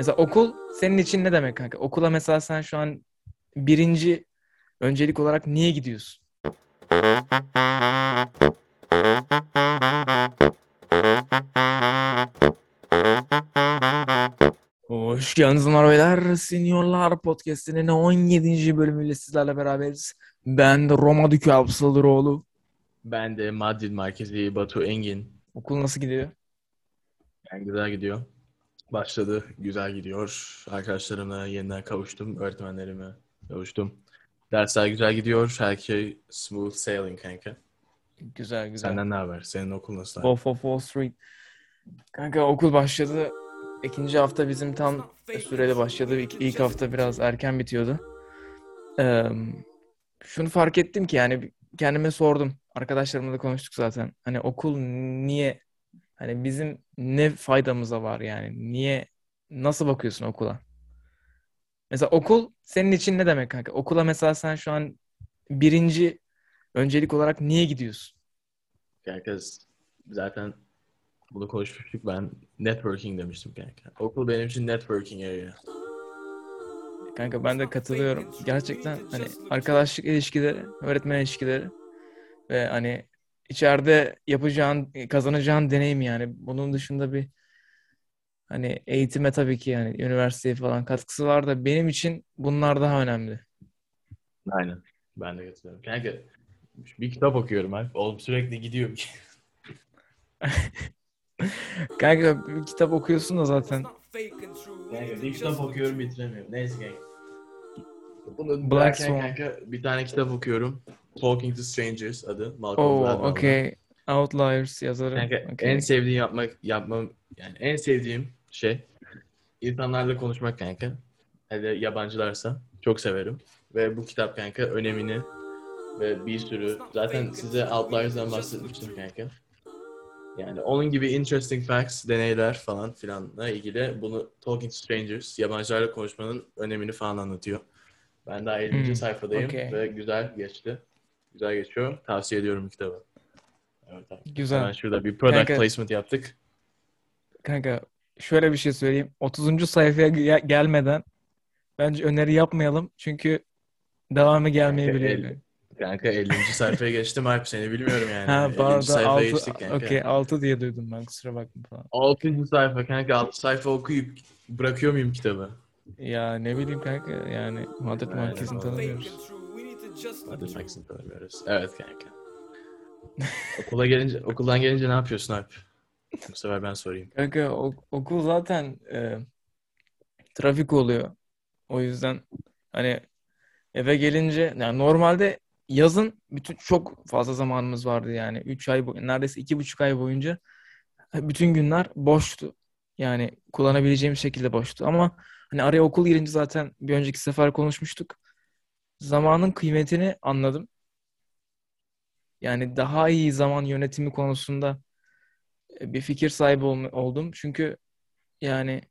Mesela okul senin için ne demek kanka? Okula mesela sen şu an birinci öncelik olarak niye gidiyorsun? Hoş geldiniz beyler. Seniorlar Podcast'inin 17. bölümüyle sizlerle beraberiz. Ben de Roma Dükü Absalıroğlu. Ben de Madrid merkezi Batu Engin. Okul nasıl gidiyor? Yani güzel gidiyor. Başladı, güzel gidiyor. Arkadaşlarımla yeniden kavuştum, öğretmenlerime kavuştum. Dersler güzel gidiyor. Her şey smooth sailing kanka. Güzel güzel. Senden ne haber? Senin okul nasıl? Wolf of Wall Street. Kanka okul başladı. İkinci hafta bizim tam süreli başladı. İlk, ilk hafta biraz erken bitiyordu. Ee, şunu fark ettim ki yani kendime sordum. Arkadaşlarımla da konuştuk zaten. Hani okul niye hani bizim ne faydamıza var yani? Niye nasıl bakıyorsun okula? Mesela okul senin için ne demek kanka? Okula mesela sen şu an birinci öncelik olarak niye gidiyorsun? Herkes zaten bunu konuşmuştuk. Ben networking demiştim kanka. Okul benim için networking area. Kanka ben de katılıyorum. Gerçekten hani arkadaşlık ilişkileri, öğretmen ilişkileri ve hani içeride yapacağın, kazanacağın deneyim yani. Bunun dışında bir hani eğitime tabii ki yani üniversiteye falan katkısı var da benim için bunlar daha önemli. Aynen. Ben de katılıyorum. Kanka bir kitap okuyorum abi. Oğlum sürekli gidiyorum. Kanka bir kitap okuyorsun da zaten. Kanka bir kitap okuyorum bitiremiyorum. Neyse kanka. Bunu Black Swan. kanka bir tane kitap okuyorum. Talking to Strangers adı. Malcolm Oo, Gladwell'dan. okey. Outliers yazarı. Kanka Okey. en sevdiğim yapmak yapmam yani en sevdiğim şey insanlarla konuşmak kanka. Hele yabancılarsa çok severim. Ve bu kitap kanka önemini ve bir sürü zaten size Outliers'dan bahsetmiştim kanka. Yani onun gibi interesting facts, deneyler falan filanla ilgili bunu Talking to Strangers, yabancılarla konuşmanın önemini falan anlatıyor. Ben daha 50. Hmm, sayfadayım okey. ve güzel geçti. Güzel geçiyor. Tavsiye ediyorum kitabı. Evet, abi. Güzel. Hemen şurada bir product Kanka- placement yaptık. Kanka şöyle bir şey söyleyeyim. 30. sayfaya ge- gelmeden bence öneri yapmayalım. Çünkü devamı gelmeyebilir. el- Kanka 50. sayfaya geçtim Alp seni bilmiyorum yani. Ha 50. pardon sayfaya geçtik 6, kanka. okey 6 diye duydum ben kusura bakma falan. 6. sayfa kanka 6 sayfa okuyup bırakıyor muyum kitabı? Ya ne bileyim kanka yani Madrid vallahi. tanımıyoruz. Hadi Max'ini tanımıyoruz. Evet kanka. Okula gelince, okuldan gelince ne yapıyorsun Alp? Bu sefer ben sorayım. Kanka ok- okul zaten e, trafik oluyor. O yüzden hani eve gelince yani normalde yazın bütün çok fazla zamanımız vardı yani 3 ay neredeyse iki buçuk ay boyunca bütün günler boştu. Yani kullanabileceğim şekilde boştu ama hani araya okul girince zaten bir önceki sefer konuşmuştuk. Zamanın kıymetini anladım. Yani daha iyi zaman yönetimi konusunda e, bir fikir sahibi oldum. Çünkü yani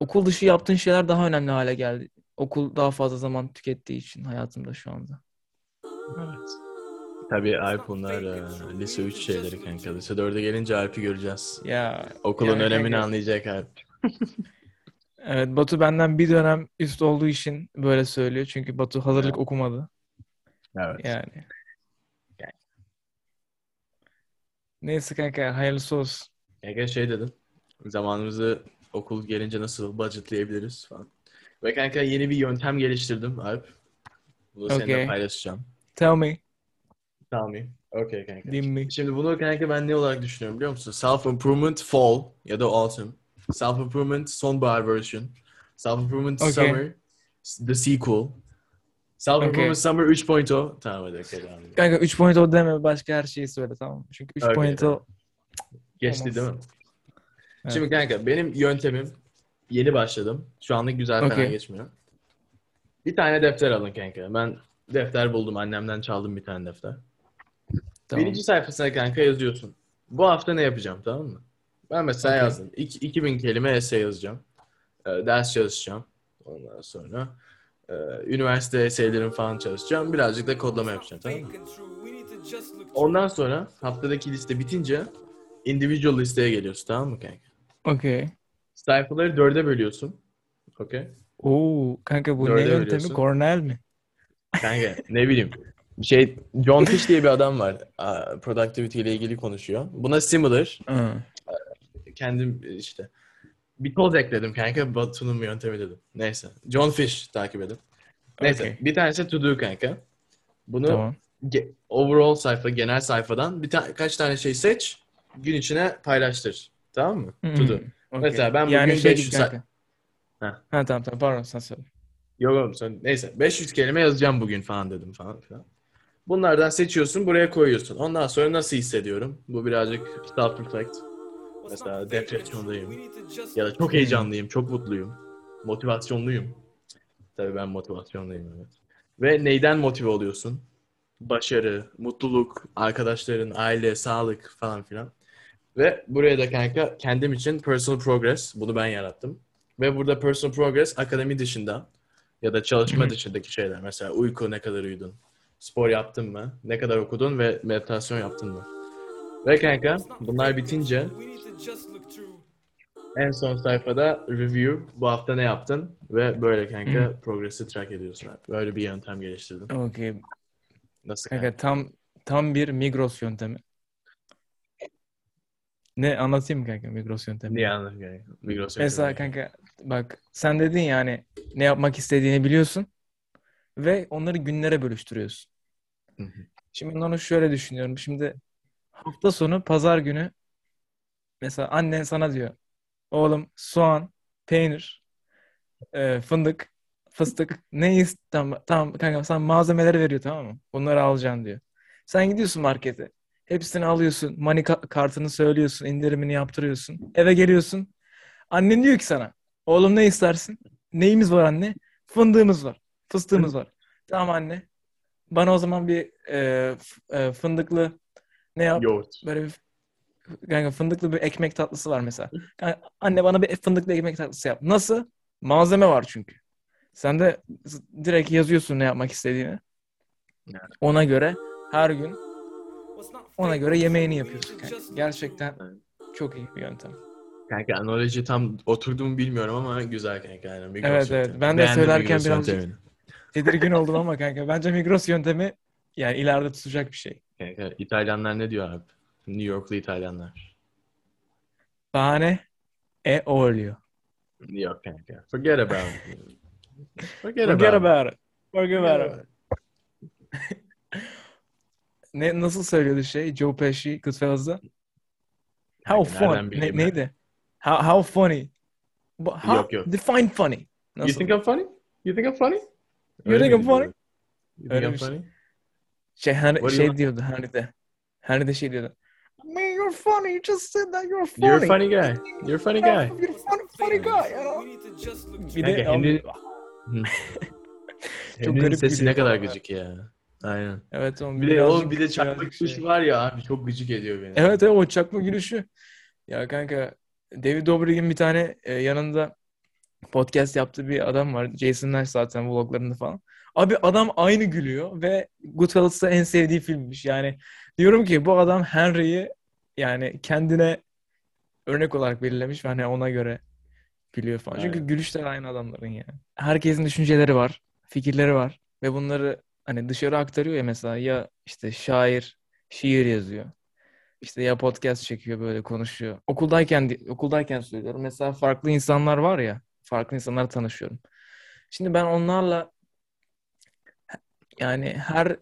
okul dışı yaptığın şeyler daha önemli hale geldi. Okul daha fazla zaman tükettiği için hayatımda şu anda. Evet. Tabii Alp bunlar e, lise 3 şeyleri kanka. Lise 4'e gelince Alp'i göreceğiz. Ya Okulun yani önemini kanka- anlayacak Alp. Evet Batu benden bir dönem üst olduğu için böyle söylüyor. Çünkü Batu hazırlık Evet. okumadı. Evet. Yani. Yani. Neyse kanka hayırlısı olsun. Kanka şey dedim. Zamanımızı okul gelince nasıl budgetlayabiliriz falan. Ve kanka yeni bir yöntem geliştirdim Alp. Bunu seninle Okey. paylaşacağım. Tell me. Tamam mı? Okey kanka. Din me. Şimdi bunu kanka ben ne olarak düşünüyorum biliyor musun? Self-improvement fall ya da autumn. Self-improvement sonbahar version. Self-improvement Okey. summer. The sequel. Self-improvement Okey. summer 3.0. Tamam hadi okey devam edelim. Kanka 3.0 deme başka her şeyi söyle tamam mı? Çünkü Okey, 3.0 tamam. Geçti Olmaz. değil mi? Evet. Şimdi kanka benim yöntemim yeni başladım. Şu anlık güzel falan Okey. geçmiyor. Bir tane defter alın kanka. Ben defter buldum. Annemden çaldım bir tane defter. tamam. Birinci sayfasına kanka yazıyorsun. Bu hafta ne yapacağım tamam mı? Ben mesela Okey. yazdım. İki- 2000 kelime essay yazacağım. Ee, ders çalışacağım. Ondan sonra e, üniversite essaylerim falan çalışacağım. Birazcık da kodlama yapacağım tamam mı? Ondan sonra haftadaki liste bitince individual listeye geliyorsun tamam mı kanka? Okey. sayfaları dörde bölüyorsun. Okey. Oo kanka bu ne Dörde yöntemi? bölüyorsun. Cornell mi? Kanka ne bileyim. Şey John Fish diye bir adam var. Productivity ile ilgili konuşuyor. Buna similar. Hı. Kendim işte bir toz ekledim kanka. Batu'nun yöntemi dedim. Neyse. John Fish takip edin. Neyse. Okey. Bir tanesi to do kanka. Bunu Tamam. ge- overall sayfa, genel sayfadan bir ta- kaç tane şey seç. Gün içine paylaştır. Tamam mı? To do. Hı, okey. Mesela ben yani bugün şey 500 gibi kanka. Ha. Ha tamam tamam pardon sen söyle. Yok oğlum sen neyse 500 kelime yazacağım bugün falan dedim falan filan. Bunlardan seçiyorsun buraya koyuyorsun. Ondan sonra nasıl hissediyorum? Bu birazcık self reflect. Mesela depresyondayım. Ya da çok heyecanlıyım, çok mutluyum. Motivasyonluyum. Tabii ben motivasyonluyum evet. Ve neyden motive oluyorsun? Başarı, mutluluk, arkadaşların, aile, sağlık falan filan. Ve buraya da kanka kendim için personal progress, bunu ben yarattım. Ve burada personal progress akademi dışında ya da çalışma dışındaki şeyler. Mesela uyku ne kadar uyudun? Spor yaptın mı? Ne kadar okudun ve meditasyon yaptın mı? Ve kanka bunlar bitince en son sayfada review bu hafta ne yaptın ve böyle kanka progress'i track ediyorsun. abi. Böyle bir yöntem geliştirdim. Okey. Nasıl kanka? Kanka tam tam bir Migros yöntemi. Ne anlatayım mı kanka Migros yöntemi? Niye anladın kanka? Migros Mesela yöntemi. kanka bak sen dedin yani ne yapmak istediğini biliyorsun ve onları günlere bölüştürüyorsun. Hı hı. Şimdi ben onu şöyle düşünüyorum. Şimdi hafta sonu pazar günü mesela annen sana diyor oğlum soğan, peynir, e, fındık, fıstık ne ist tamam, kanka sen malzemeleri veriyor tamam mı? Bunları alacaksın diyor. Sen gidiyorsun markete. Hepsini alıyorsun. Money ka- kartını söylüyorsun. indirimini yaptırıyorsun. Eve geliyorsun. Annen diyor ki sana oğlum ne istersin? Neyimiz var anne? Fındığımız var. Fıstığımız var. Tamam anne. Bana o zaman bir e, e, fındıklı ne yap? Yoğurt. Böyle bir kanka fındıklı bir ekmek tatlısı var mesela. Kanka, anne bana bir fındıklı ekmek tatlısı yap. Nasıl? Malzeme var çünkü. Sen de direkt yazıyorsun ne yapmak istediğini. Ona göre her gün ona göre yemeğini yapıyorsun. kanka. Gerçekten çok iyi bir yöntem. Kanka analoji tam oturdu mu bilmiyorum ama güzel kanka. Yani Migros Evet, evet. Ben de Beğendim söylerken yöntemini. Tedirgin oldum ama kanka bence Migros yöntemi yani ileride tutacak bir şey. Kanka İtalyanlar ne diyor abi? New Yorklu İtalyanlar. Bahane e olio. Yok kanka. Forget about it. Forget, Forget about, about it. Forget about it. Ne nasıl söylüyordu şey Joe Pesci Goodfellas'da? How nereden fun. Ne, neydi? How, how funny. How, Yok, yok. Define funny. You Nasıl? think I'm funny? You think I'm funny? You think I'm funny? You think Öyle I'm bir şey. Şey, Henry, şey want? diyordu Henry de. Henry de şey diyordu. Man you're funny. You just said that you're funny. You're a funny guy. You're a funny guy. You're a funny, funny guy. you know? Bir de Henry- Çok garip sesi ne kadar gıcık ya. Aynen. Evet oğlum Bir de birazcık- o bir de çakmak birazcık kuş şey. var ya abi çok gıcık ediyor beni. Evet evet o çakma gülüşü. Ya kanka David Dobrik'in bir tane e, yanında podcast yaptığı bir adam var. Jason Nash zaten vloglarında falan. Abi adam aynı gülüyor ve Goodfellas'ta en sevdiği filmmiş. Yani diyorum ki bu adam Henry'yi yani kendine örnek olarak belirlemiş ve hani ona göre gülüyor falan. Çünkü Aynen. gülüşler aynı adamların yani. Herkesin düşünceleri var, fikirleri var ve bunları hani dışarı aktarıyor ya mesela ya işte şair şiir yazıyor. İşte ya podcast çekiyor böyle konuşuyor. Okuldayken okuldayken söylüyorum. Mesela farklı insanlar var ya, farklı insanlar tanışıyorum. Şimdi ben onlarla yani her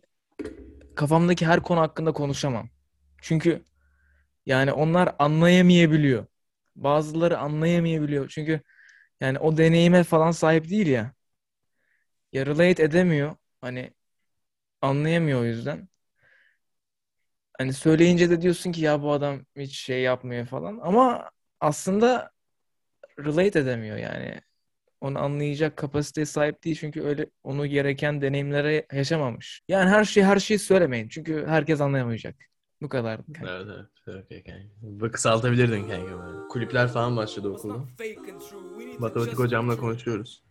kafamdaki her konu hakkında konuşamam. Çünkü yani onlar anlayamayabiliyor. Bazıları anlayamayabiliyor. Çünkü yani o deneyime falan sahip değil ya. Ya edemiyor. Hani anlayamıyor o yüzden. Hani söyleyince de diyorsun ki ya bu adam hiç şey yapmıyor falan. Ama aslında relate edemiyor yani. Onu anlayacak kapasiteye sahip değil çünkü öyle onu gereken deneyimlere yaşamamış. Yani her şeyi her şeyi söylemeyin çünkü herkes anlayamayacak. Bu kadar. Evet evet. Okay, kanka. Kısaltabilirdin kanka böyle. Kulüpler falan başladı okulda. Matematik hocamla konuşuyoruz.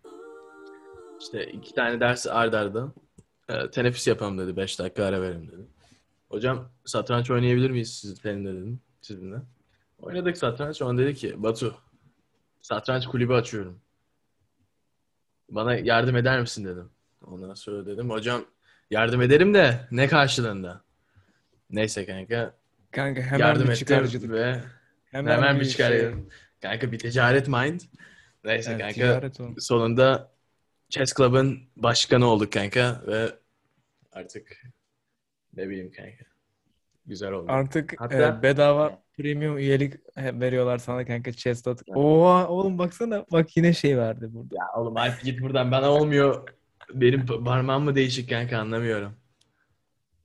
İşte iki tane ders ard arda. E, teneffüs yapalım dedi. Beş dakika ara verin dedi. Hocam satranç oynayabilir miyiz siz, seninle dedim. Sizinle. Oynadık satranç. An dedi ki Batu satranç kulübü açıyorum. Bana yardım eder misin dedim. Ondan sonra dedim hocam yardım ederim de ne karşılığında? Neyse kanka Kanka hemen yardım bir çıkarcılık. ve Hemen, hemen, bir şey. çıkarıyorum. Kanka bir ticaret mind. Neyse Evet, kanka sonunda Chess Club'ın başkanı olduk kanka ve artık ne bileyim kanka. Güzel oldu. Artık Hatta- e, bedava premium üyelik e, veriyorlar sana kanka chest.com. Oha oğlum baksana bak yine şey verdi burada. Ya oğlum Alp git buradan bana olmuyor. Benim pa- parmağım mı değişik kanka anlamıyorum.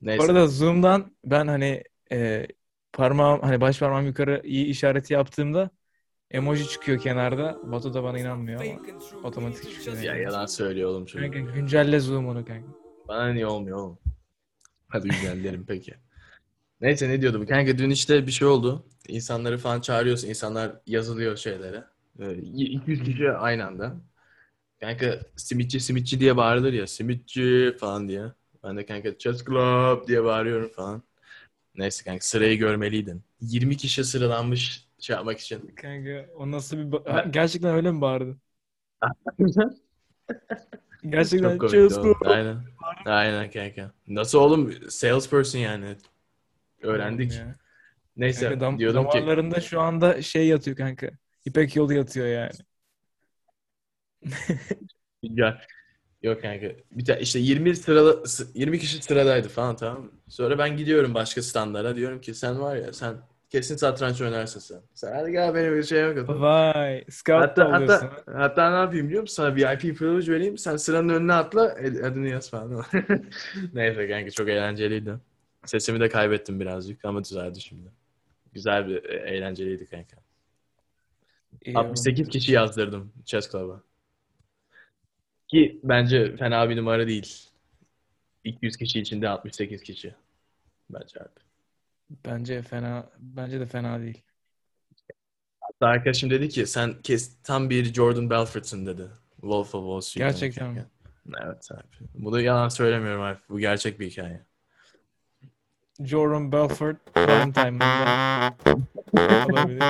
Bu Neyse. arada Zoom'dan ben hani e, parmağım hani baş parmağım yukarı iyi işareti yaptığımda emoji çıkıyor kenarda. Batu da bana inanmıyor ama otomatik çıkıyor. Ya yalan söylüyor oğlum çocuk. Kanka güncelle Zoom'unu kanka. Bana niye olmuyor oğlum? Hadi güzellerim peki. Neyse ne diyordum? Kanka dün işte bir şey oldu. İnsanları falan çağırıyorsun. İnsanlar yazılıyor şeylere. Ee, 200 kişi aynı anda. Kanka simitçi simitçi diye bağırılır ya. Simitçi falan diye. Ben de kanka chess club diye bağırıyorum falan. Neyse kanka sırayı görmeliydin. 20 kişi sıralanmış şey yapmak için. Kanka o nasıl bir ba- Ha, gerçekten öyle mi bağırdı? Gerçekten Çok oğlum. club. Aynen. Aynen kanka. Nasıl oğlum? Salesperson yani. Öğrendik. Ya. Neyse Kanka dam- diyordum ki damarlarında şu anda şey yatıyor kanka. İpek yolu yatıyor yani. ya yok kanka. Bir ta- işte 20 sıralı 20 kişi sıradaydı falan tamam? Sonra ben gidiyorum başka standlara diyorum ki sen var ya sen kesin satranç oynarsın sen. Sen hadi gel benim bir şey yok. Vay, scout Hatta hatta hatta ne yapayım biliyor musun? Sana VIP privilege vereyim. Sen sıranın önüne atla. ad- Adını yaz falan. Neyse kanka çok eğlenceliydi. Sesimi de kaybettim birazcık ama düzeldi şimdi. Güzel bir e, eğlenceliydi kanka. İyi oğlum. 68 kişi yazdırdım Chess Club'a. Ki bence fena bir numara değil. 200 kişi içinde 68 kişi. Bence abi. Bence fena, bence de fena değil. Hatta arkadaşım dedi ki sen kes tam bir Jordan Belfort'sun dedi. Wolf of Wall Street. Gerçekten mi? Evet abi. Bunu yalan söylemiyorum abi. Bu gerçek bir hikaye. Jordan Belfort Valentine'ında olabilir.